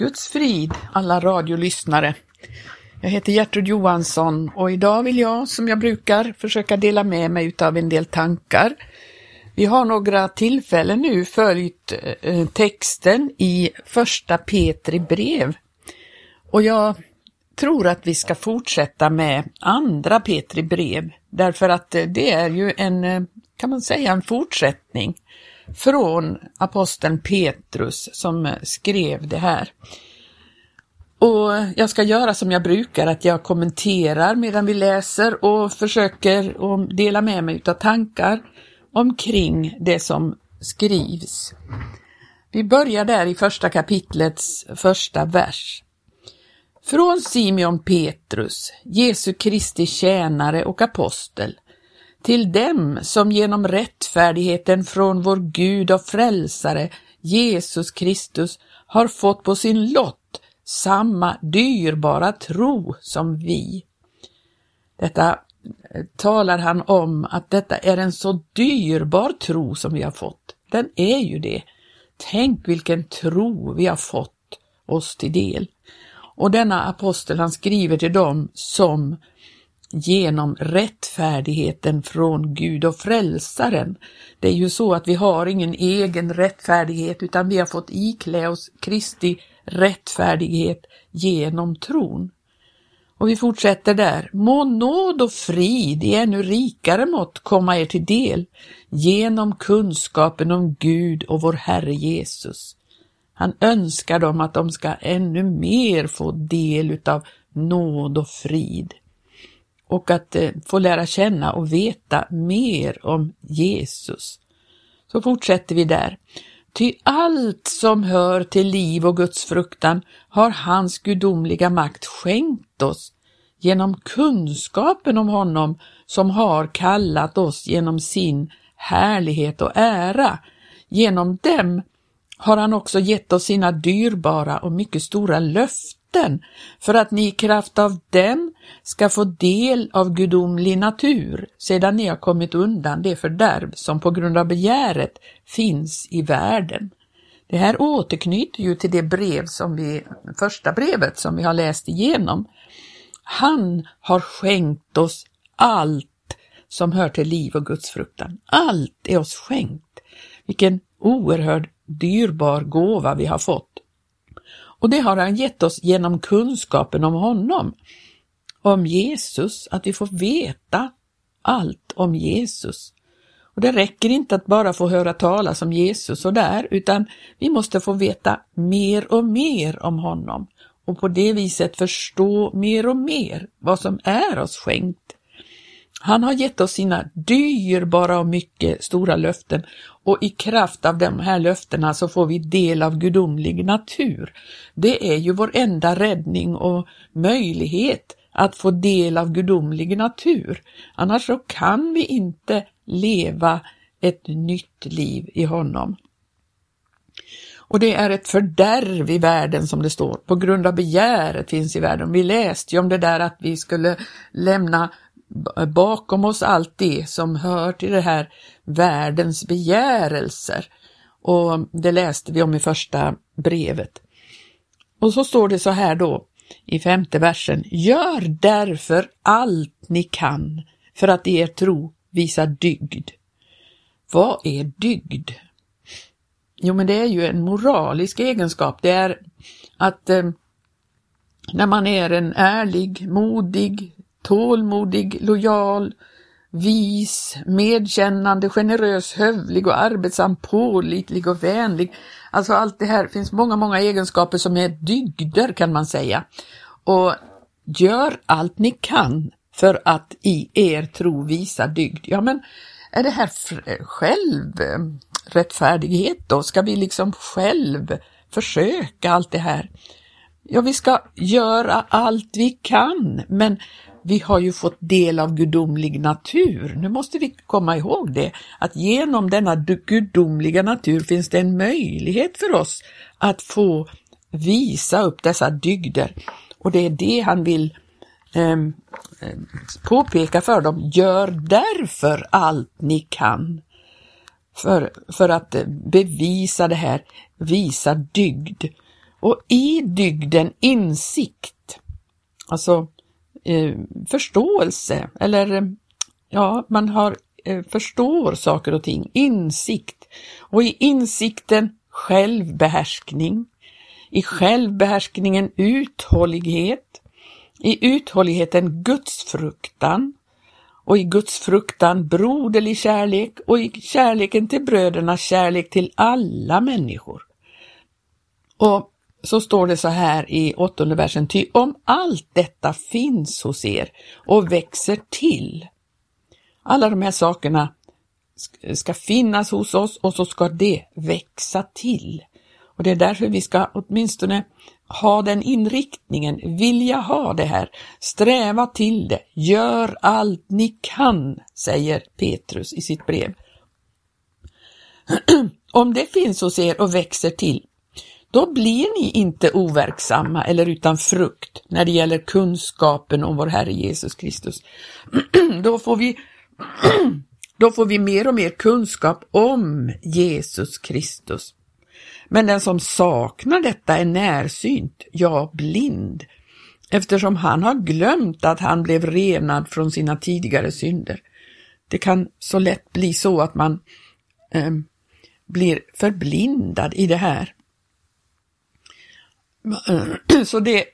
Guds frid alla radiolyssnare. Jag heter Gertrud Johansson och idag vill jag, som jag brukar, försöka dela med mig utav en del tankar. Vi har några tillfällen nu följt eh, texten i första Petri brev och jag tror att vi ska fortsätta med andra Petri brev därför att eh, det är ju en, eh, kan man säga, en fortsättning från aposteln Petrus som skrev det här. Och jag ska göra som jag brukar, att jag kommenterar medan vi läser och försöker att dela med mig av tankar omkring det som skrivs. Vi börjar där i första kapitlets första vers. Från Simeon Petrus, Jesu Kristi tjänare och apostel, till dem som genom rättfärdigheten från vår Gud och frälsare Jesus Kristus har fått på sin lott samma dyrbara tro som vi. Detta eh, talar han om att detta är en så dyrbar tro som vi har fått. Den är ju det. Tänk vilken tro vi har fått oss till del. Och denna apostel han skriver till dem som genom rättfärdigheten från Gud och frälsaren. Det är ju så att vi har ingen egen rättfärdighet utan vi har fått iklä oss Kristi rättfärdighet genom tron. Och vi fortsätter där. Må nåd och frid i ännu rikare mått komma er till del genom kunskapen om Gud och vår Herre Jesus. Han önskar dem att de ska ännu mer få del utav nåd och frid och att eh, få lära känna och veta mer om Jesus. Så fortsätter vi där. Ty allt som hör till liv och Guds fruktan har hans gudomliga makt skänkt oss genom kunskapen om honom som har kallat oss genom sin härlighet och ära. Genom dem har han också gett oss sina dyrbara och mycket stora löften för att ni i kraft av den ska få del av gudomlig natur sedan ni har kommit undan det fördärv som på grund av begäret finns i världen. Det här återknyter ju till det brev som vi, första brevet som vi har läst igenom. Han har skänkt oss allt som hör till liv och gudsfruktan. Allt är oss skänkt. Vilken oerhörd dyrbar gåva vi har fått. Och det har han gett oss genom kunskapen om honom, om Jesus, att vi får veta allt om Jesus. Och Det räcker inte att bara få höra talas om Jesus och där, utan vi måste få veta mer och mer om honom och på det viset förstå mer och mer vad som är oss skänkt. Han har gett oss sina dyrbara och mycket stora löften och i kraft av de här löftena så får vi del av gudomlig natur. Det är ju vår enda räddning och möjlighet att få del av gudomlig natur. Annars så kan vi inte leva ett nytt liv i honom. Och det är ett fördärv i världen som det står, på grund av begäret finns i världen. Vi läste ju om det där att vi skulle lämna bakom oss allt det som hör till det här världens begärelser. Och det läste vi om i första brevet. Och så står det så här då i femte versen. Gör därför allt ni kan för att er tro visar dygd. Vad är dygd? Jo, men det är ju en moralisk egenskap. Det är att eh, när man är en ärlig, modig, tålmodig, lojal, vis, medkännande, generös, hövlig och arbetsam, pålitlig och vänlig. Alltså allt det här, finns många, många egenskaper som är dygder kan man säga. Och gör allt ni kan för att i er tro visa dygd. Ja men är det här eh, självrättfärdighet eh, då? Ska vi liksom själv försöka allt det här? Ja, vi ska göra allt vi kan, men vi har ju fått del av gudomlig natur. Nu måste vi komma ihåg det, att genom denna gudomliga natur finns det en möjlighet för oss att få visa upp dessa dygder. Och det är det han vill eh, påpeka för dem. Gör därför allt ni kan för, för att eh, bevisa det här, visa dygd. och i dygden insikt, alltså eh, förståelse eller ja, man har eh, förstår saker och ting, insikt och i insikten självbehärskning, i självbehärskningen uthållighet, i uthålligheten gudsfruktan och i gudsfruktan broderlig kärlek och i kärleken till bröderna kärlek till alla människor. Och så står det så här i åttonde versen, ty om allt detta finns hos er och växer till. Alla de här sakerna ska finnas hos oss och så ska det växa till. Och det är därför vi ska åtminstone ha den inriktningen, vilja ha det här, sträva till det, gör allt ni kan, säger Petrus i sitt brev. Om det finns hos er och växer till, då blir ni inte overksamma eller utan frukt när det gäller kunskapen om vår Herre Jesus Kristus. då, får vi, då får vi mer och mer kunskap om Jesus Kristus. Men den som saknar detta är närsynt, ja blind, eftersom han har glömt att han blev renad från sina tidigare synder. Det kan så lätt bli så att man eh, blir förblindad i det här. Så det,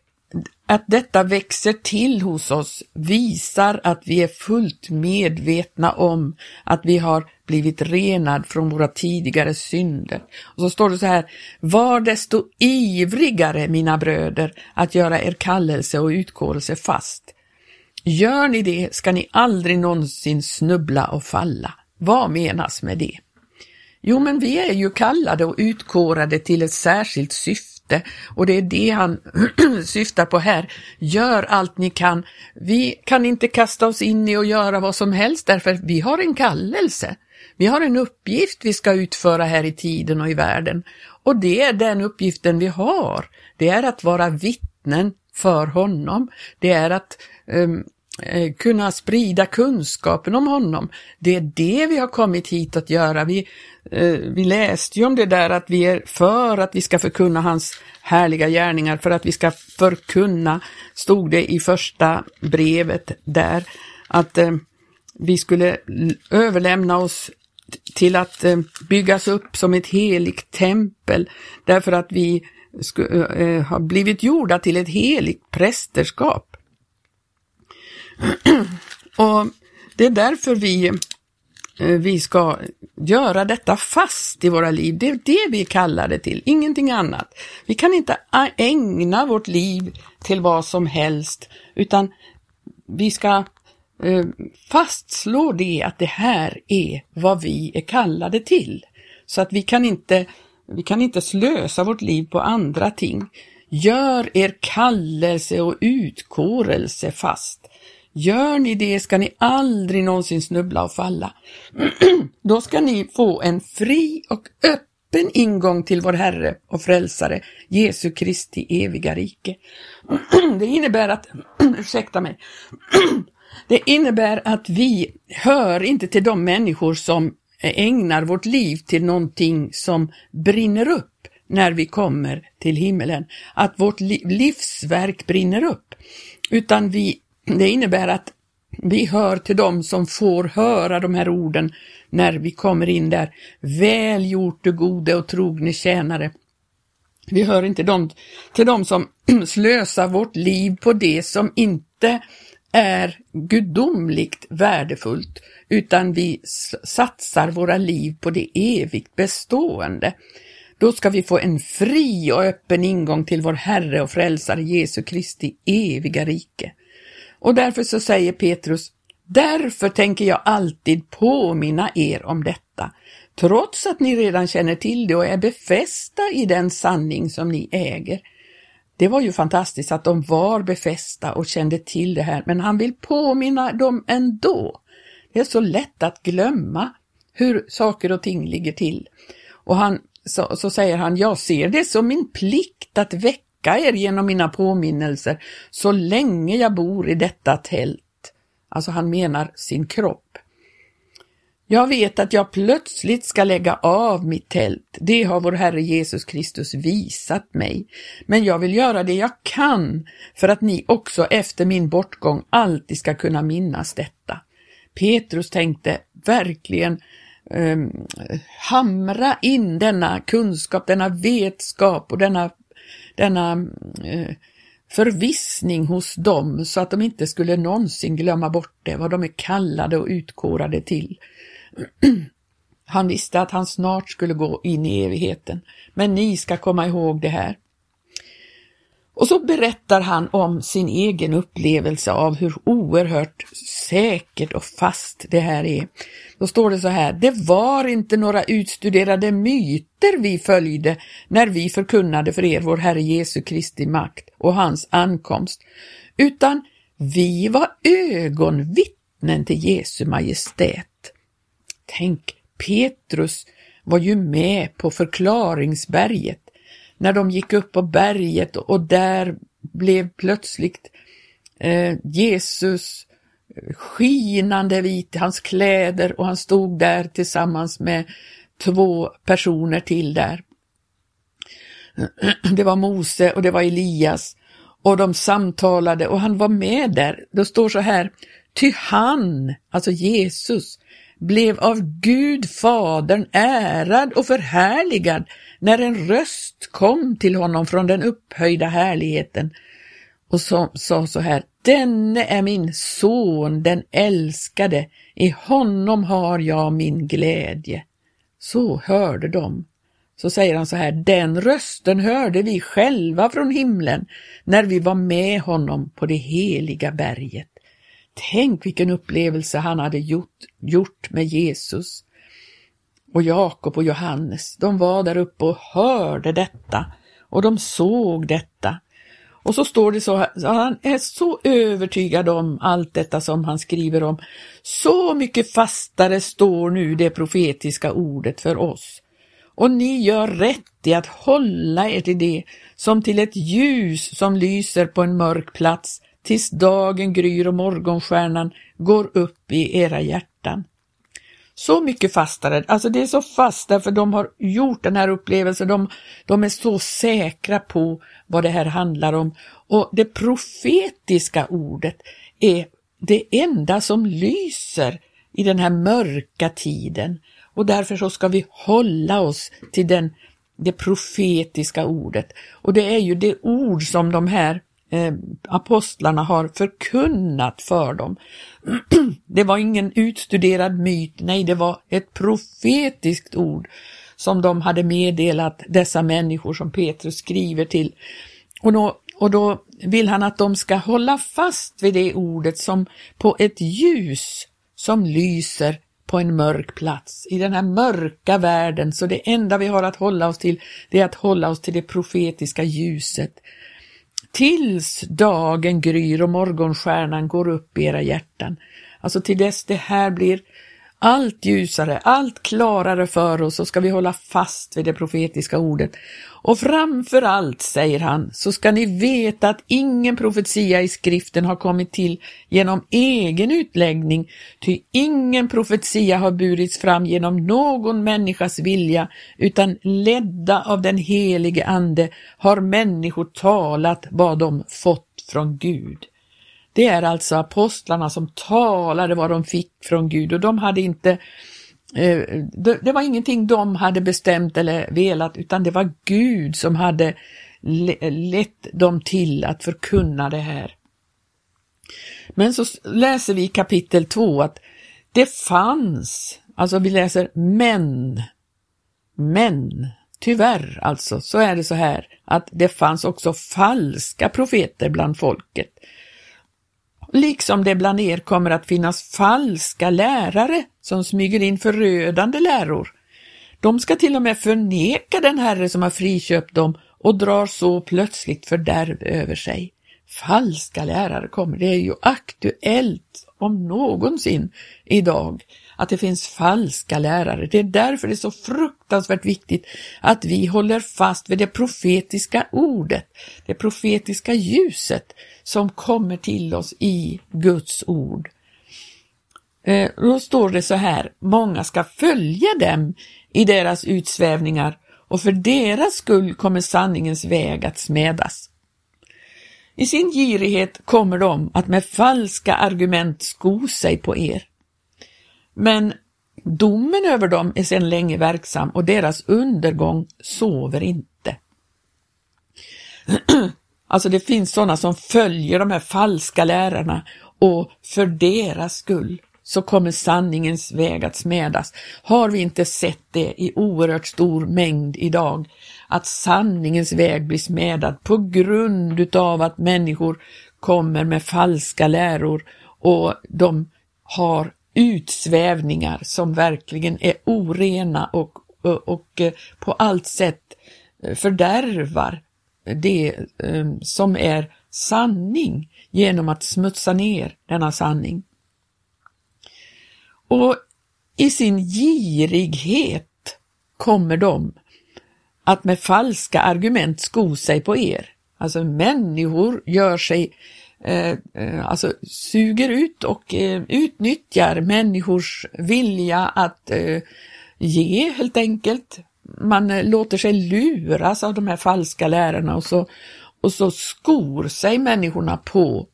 att detta växer till hos oss visar att vi är fullt medvetna om att vi har blivit renad från våra tidigare synder. Och så står det så här, var desto ivrigare mina bröder att göra er kallelse och utkårelse fast. Gör ni det ska ni aldrig någonsin snubbla och falla. Vad menas med det? Jo, men vi är ju kallade och utkårade till ett särskilt syfte syfte och det är det han syftar på här. Gör allt ni kan. Vi kan inte kasta oss in i och göra vad som helst därför att vi har en kallelse. Vi har en uppgift vi ska utföra här i tiden och i världen och det är den uppgiften vi har. Det är att vara vittnen för honom. Det är att um, kunna sprida kunskapen om honom. Det är det vi har kommit hit att göra. Vi, Eh, vi läste ju om det där att vi är för att vi ska förkunna hans härliga gärningar, för att vi ska förkunna, stod det i första brevet där, att eh, vi skulle överlämna oss till att eh, byggas upp som ett heligt tempel, därför att vi har blivit gjorda till ett heligt prästerskap. Och det är därför vi Eh, vi ska göra detta fast i våra liv. Det är det vi kallar det till, ingenting annat. Vi kan inte ägna vårt liv till vad som helst, utan vi ska eh, fastslå det att det här är vad vi är kallade till. Så att vi kan inte, vi kan inte slösa vårt liv på andra ting. Gör er kallelse och utkårelse fast. Gör ni det ska ni aldrig någonsin snubbla och falla. Då ska ni få en fri och öppen ingång till vår Herre och Frälsare, Jesu Kristi eviga rike. Det innebär att, ursäkta mig, det innebär att vi hör inte till de människor som ägnar vårt liv till någonting som brinner upp när vi kommer till himmelen, att vårt livsverk brinner upp, utan vi det innebär att vi hör till dem som får höra de här orden när vi kommer in där. Väl gjort du gode och trogne tjänare. Vi hör inte dem, till dem som slösar vårt liv på det som inte är gudomligt värdefullt, utan vi satsar våra liv på det evigt bestående. Då ska vi få en fri och öppen ingång till vår Herre och Frälsare Jesu Kristi eviga rike. Och därför så säger Petrus, därför tänker jag alltid påminna er om detta, trots att ni redan känner till det och är befästa i den sanning som ni äger. Det var ju fantastiskt att de var befästa och kände till det här, men han vill påminna dem ändå. Det är så lätt att glömma hur saker och ting ligger till. Och han, så, så säger han, jag ser det som min plikt att väcka väcka er genom mina påminnelser så länge jag bor i detta tält. Alltså han menar sin kropp. Jag vet att jag plötsligt ska lägga av mitt tält. Det har vår Herre Jesus Kristus visat mig. Men jag vill göra det jag kan för att ni också efter min bortgång alltid ska kunna minnas detta. Petrus tänkte verkligen eh, hamra in denna kunskap, denna vetskap och denna, denna mm, eh, förvissning hos dem så att de inte skulle någonsin glömma bort det, vad de är kallade och utkorade till. Han visste att han snart skulle gå in i evigheten, men ni ska komma ihåg det här. Och så berättar han om sin egen upplevelse av hur oerhört säkert och fast det här är. Då står det så här, det var inte några utstuderade myter vi följde när vi förkunnade för er vår Herre Jesu Kristi makt och hans ankomst, utan vi var ögonvittnen till Jesu Majestät. Tänk, Petrus var ju med på förklaringsberget när de gick upp på berget och där blev plötsligt eh, Jesus eh, skinande vit i hans kläder och han stod där tillsammans med två personer till där. Det var Mose och det var Elias och de samtalade och han var med där. Det står så här, ty han, alltså Jesus, blev av Gud Fadern ärad och förhärligad när en röst kom till honom från den upphöjda härligheten och sa så, så här, denne är min son, den älskade, i honom har jag min glädje. Så hörde de. Så säger han så här, den rösten hörde vi själva från himlen när vi var med honom på det heliga berget. Tänk vilken upplevelse han hade gjort, gjort med Jesus. Och Jakob och Johannes, de var där uppe och hörde detta och de såg detta. Och så står det så, här, han är så övertygad om allt detta som han skriver om. Så mycket fastare står nu det profetiska ordet för oss. Och ni gör rätt i att hålla er till det som till ett ljus som lyser på en mörk plats tills dagen gryr och morgonstjärnan går upp i era hjärtan. Så mycket fastare, alltså det är så fast därför de har gjort den här upplevelsen, de, de är så säkra på vad det här handlar om. Och det profetiska ordet är det enda som lyser i den här mörka tiden. Och därför så ska vi hålla oss till den, det profetiska ordet. Och det är ju det ord som de här eh, apostlarna har förkunnat för dem. det var ingen utstuderad myt, nej det var ett profetiskt ord som de hade meddelat dessa människor som Petrus skriver till. Och då, och då vill han att de ska hålla fast vid det ordet som på ett ljus som lyser på en mörk plats, i den här mörka världen, så det enda vi har att hålla oss till, det är att hålla oss till det profetiska ljuset tills dagen gryr och morgonstjärnan går upp i era hjärtan. Alltså till dess det här blir allt ljusare, allt klarare för oss så ska vi hålla fast vid det profetiska ordet. Och framför allt, säger han, så ska ni veta att ingen profetia i skriften har kommit till genom egen utläggning, ty ingen profetia har burits fram genom någon människas vilja, utan ledda av den helige Ande har människor talat vad de fått från Gud. Det är alltså apostlarna som talade vad de fick från Gud och de hade inte eh, det var ingenting de hade bestämt eller velat utan det var Gud som hade lett dem till att förkunna det här. Men så läser vi i kapitel 2 att det fanns, alltså vi läser men, men, tyvärr alltså, så är det så här att det fanns också falska profeter bland folket liksom det bland er kommer att finnas falska lärare som smyger in förödande läror. De ska till och med förneka den Herre som har friköpt dem och drar så plötsligt fördärv över sig. Falska lärare kommer, det är ju aktuellt om någonsin idag att det finns falska lärare. Det är därför det är så fruktansvärt viktigt att vi håller fast vid det profetiska ordet, det profetiska ljuset som kommer till oss i Guds ord. Eh, då står det så här, många ska följa dem i deras utsvävningar och för deras skull kommer sanningens väg att smädas. I sin girighet kommer de att med falska argument sko sig på er. Men domen över dem är sedan länge verksam och deras undergång sover inte. Alltså det finns sådana som följer de här falska lärarna och för deras skull så kommer sanningens väg att smädas. Har vi inte sett det i oerhört stor mängd idag? Att sanningens väg blir smädad på grund utav att människor kommer med falska läror och de har utsvävningar som verkligen är orena och, och, och eh, på allt sätt eh, fördärvar det eh, som är sanning genom att smutsa ner denna sanning. Och i sin girighet kommer de att med falska argument sko sig på er. Alltså människor gör sig, eh, Eh, eh, alltså suger ut och eh, utnyttjar människors vilja att ge helt enkelt. Man låter sig luras av de här falska lärarna och så, och så skor sig människorna på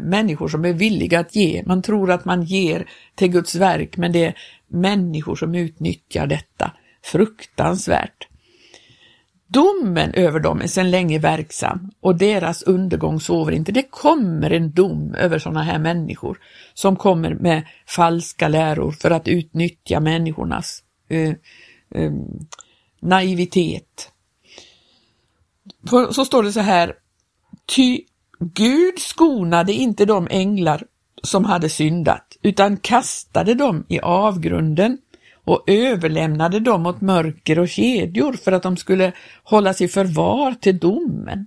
människor som är villiga att ge. Man tror att man ger till Guds verk, men det är människor som utnyttjar detta. Fruktansvärt. Domen över dem är sedan länge verksam och deras undergång sover inte. Det kommer en dom över sådana här människor som kommer med falska läror för att utnyttja människornas eh, eh, naivitet. Så står det så här, ty Gud skonade inte de änglar som hade syndat, utan kastade dem i avgrunden och överlämnade dem åt mörker och kedjor för att de skulle hållas i förvar till domen.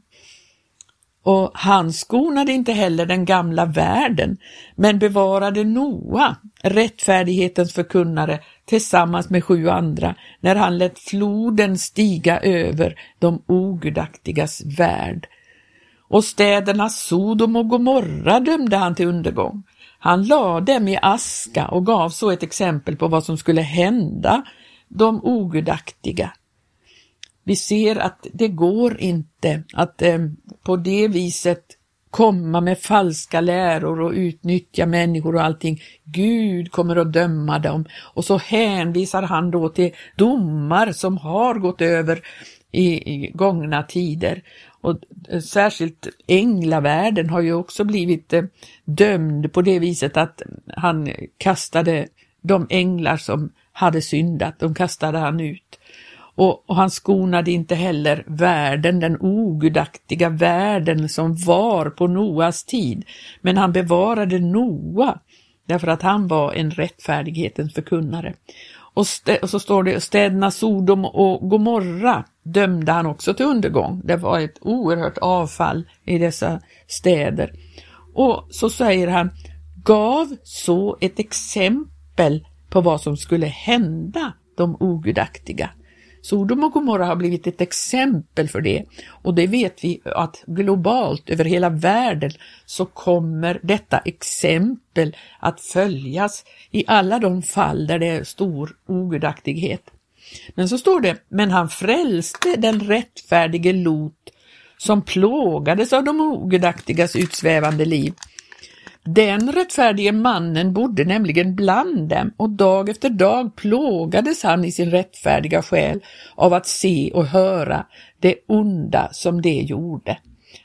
Och han skonade inte heller den gamla världen, men bevarade Noa, rättfärdighetens förkunnare, tillsammans med sju andra, när han lät floden stiga över de ogudaktigas värld och städerna Sodom och Gomorra dömde han till undergång. Han lade dem i aska och gav så ett exempel på vad som skulle hända de ogudaktiga. Vi ser att det går inte att eh, på det viset komma med falska läror och utnyttja människor och allting. Gud kommer att döma dem och så hänvisar han då till domar som har gått över i, i gångna tider. Och eh, särskilt änglavärlden har ju också blivit eh, dömd på det viset att han kastade de änglar som hade syndat, de kastade han ut. Och, och, han skonade inte heller världen, den ogudaktiga världen som var på Noas tid. Men han bevarade Noa därför att han var en rättfärdighetens förkunnare. Och, och, så står det städerna Sodom och Gomorra dömde han också till undergång. Det var ett oerhört avfall i dessa städer. Och så säger han, gav så ett exempel på vad som skulle hända de ogudaktiga. Sodom och Gomorra har blivit ett exempel för det och det vet vi att globalt över hela världen så kommer detta exempel att följas i alla de fall där det är stor ogudaktighet. Men så står det, men han frälste den rättfärdige Lot som plågades av de ogudaktigas utsvävande liv. Den rättfärdige mannen bodde nämligen bland dem och dag efter dag plågades han i sin rättfärdiga själ av att se och höra det onda som det gjorde.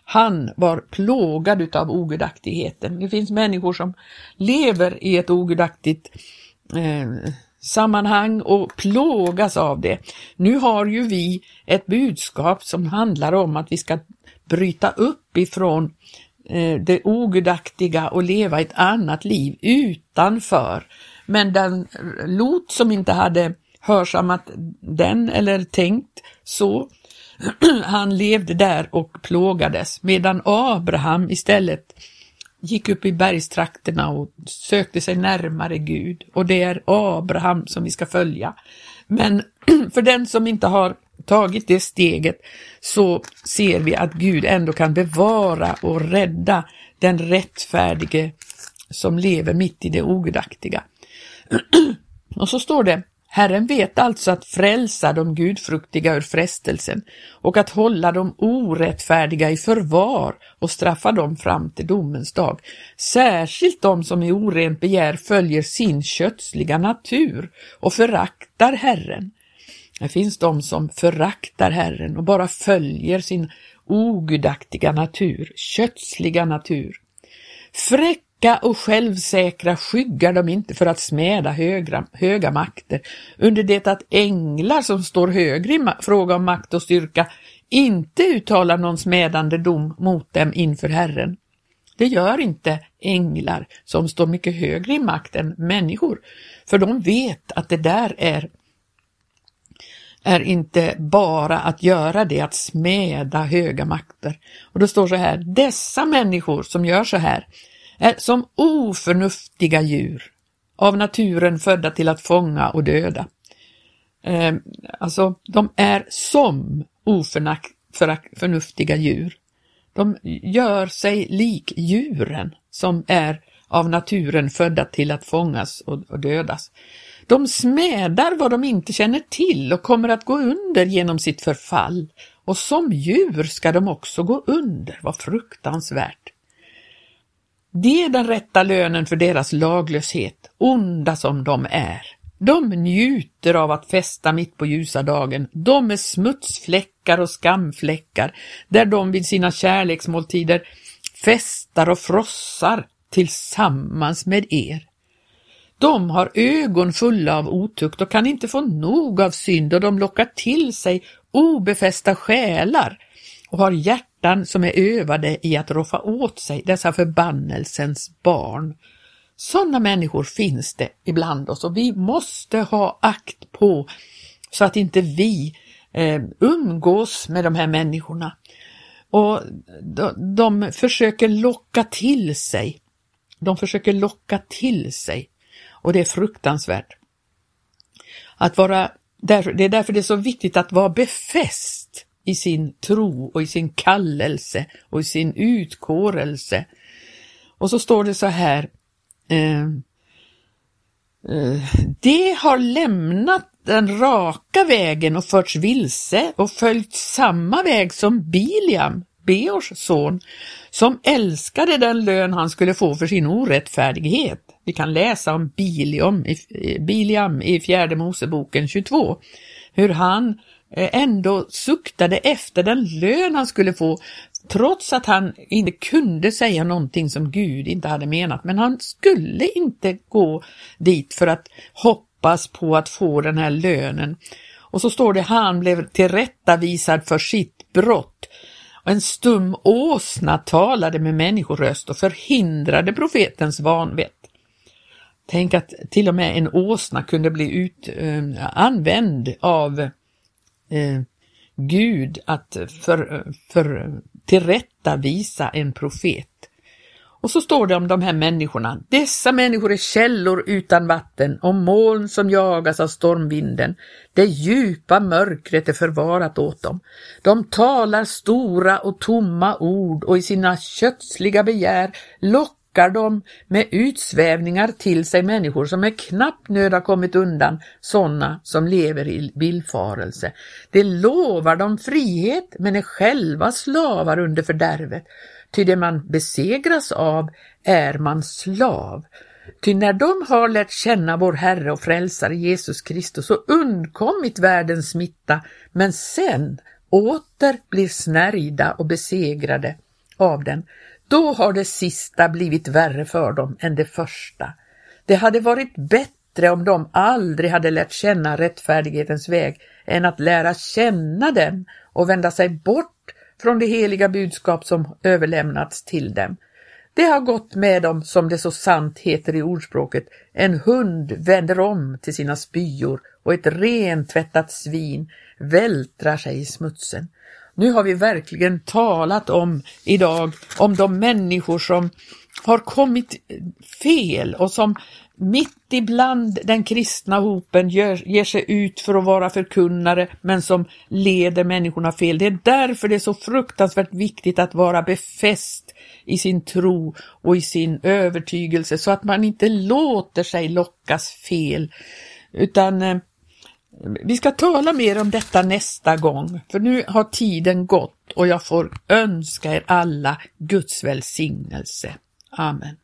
Han var plågad utav ogudaktigheten. Det finns människor som lever i ett ogudaktigt eh, sammanhang och plågas av det. Nu har ju vi ett budskap som handlar om att vi ska bryta upp ifrån eh, det ogudaktiga och leva ett annat liv utanför. Men den Lot som inte hade hörsammat den eller tänkt så, han levde där och plågades medan Abraham istället gick upp i bergstrakterna och sökte sig närmare Gud och det är Abraham som vi ska följa. Men för den som inte har tagit det steget så ser vi att Gud ändå kan bevara och rädda den rättfärdige som lever mitt i det ogudaktiga. och så står det Herren vet alltså att frälsa de gudfruktiga ur frestelsen och att hålla de orättfärdiga i förvar och straffa dem fram till domens dag. Särskilt de som i orent begär följer sin kötsliga natur och föraktar Herren. Det finns de som föraktar Herren och bara följer sin ogudaktiga natur, kötsliga natur. Fräck Starka och självsäkra skyggar de inte för att smäda högra, höga makter, under det att änglar som står högre i fråga om makt och styrka inte uttalar någon smädande dom mot dem inför Herren. Det gör inte änglar som står mycket högre i makt än människor, för de vet att det där är är inte bara att göra det, att smäda höga makter. Och det står så här, dessa människor som gör så här är som oförnuftiga djur, av naturen födda till att fånga och döda. Eh, alltså, de är som oförnuftiga djur. De gör sig lik djuren som är av naturen födda till att fångas och, och dödas. De smädar vad de inte känner till och kommer att gå under genom sitt förfall. Och som djur ska de också gå under, vad fruktansvärt. Det är den rätta lönen för deras laglöshet, onda som de är. De njuter av att festa mitt på ljusa dagen. De är smutsfläckar och skamfläckar, där de vid sina kärleksmåltider festar och frossar tillsammans med er. De har ögon fulla av otukt och kan inte få nog av synd och de lockar till sig obefästa själar och har hjärtan som är övade i att roffa åt sig dessa förbannelsens barn. Sådana människor finns det ibland oss och vi måste ha akt på så att inte vi eh, umgås med de här människorna. Och de, de försöker locka till sig. De försöker locka till sig och det är fruktansvärt. Att vara, det är därför det är så viktigt att vara befäst i sin tro och i sin kallelse och i sin utkårelse. Och så står det så här, eh, eh, det har lämnat den raka vägen och förts vilse och följt samma väg som Biliam, Beors son, som älskade den lön han skulle få för sin orättfärdighet. Vi kan läsa om Biliam i, Biliam i fjärde Moseboken 22, hur han Eh, ändå suktade efter den lön han skulle få trots att han inte kunde säga någonting som Gud inte hade menat. Men han skulle inte gå dit för att hoppas på att få den här lönen. Och så står det, han blev tillrättavisad för sitt brott. Och en stum åsna talade med människoröst och förhindrade profetens vanvett. Tänk att till och med en åsna kunde bli ut, äh, använd av eh, Gud att för, för, tillrättavisa en profet. Och så står det om de här människorna. Dessa människor är källor utan vatten och moln som jagas av stormvinden. Det djupa mörkret är förvarat åt dem. De talar stora och tomma ord och i sina kötsliga begär lockar lockar de med utsvävningar till sig människor som med knapp nöd har kommit undan, sådana som lever i villfarelse. De lovar dem frihet men är själva slavar under fördärvet, ty det man besegras av är man slav. Ty när de har lärt känna vår Herre och Frälsare Jesus Kristus och undkommit världens smitta, men sen åter blir snärjda och besegrade av den, då har det sista blivit värre för dem än det första. Det hade varit bättre om de aldrig hade lärt känna rättfärdighetens väg än att lära känna den och vända sig bort från det heliga budskap som överlämnats till dem. Det har gått med dem som det så sant heter i ordspråket, en hund vänder om till sina spyor och ett rentvättat svin vältrar sig i smutsen. Nu har vi verkligen talat om idag, om de människor som har kommit fel och som mitt ibland den kristna hopen gör, ger sig ut för att vara förkunnare men som leder människorna fel. Det är därför det är så fruktansvärt viktigt att vara befäst i sin tro och i sin övertygelse så att man inte låter sig lockas fel utan eh, vi ska tala mer om detta nästa gång, för nu har tiden gått och jag får önska er alla Guds välsignelse. Amen.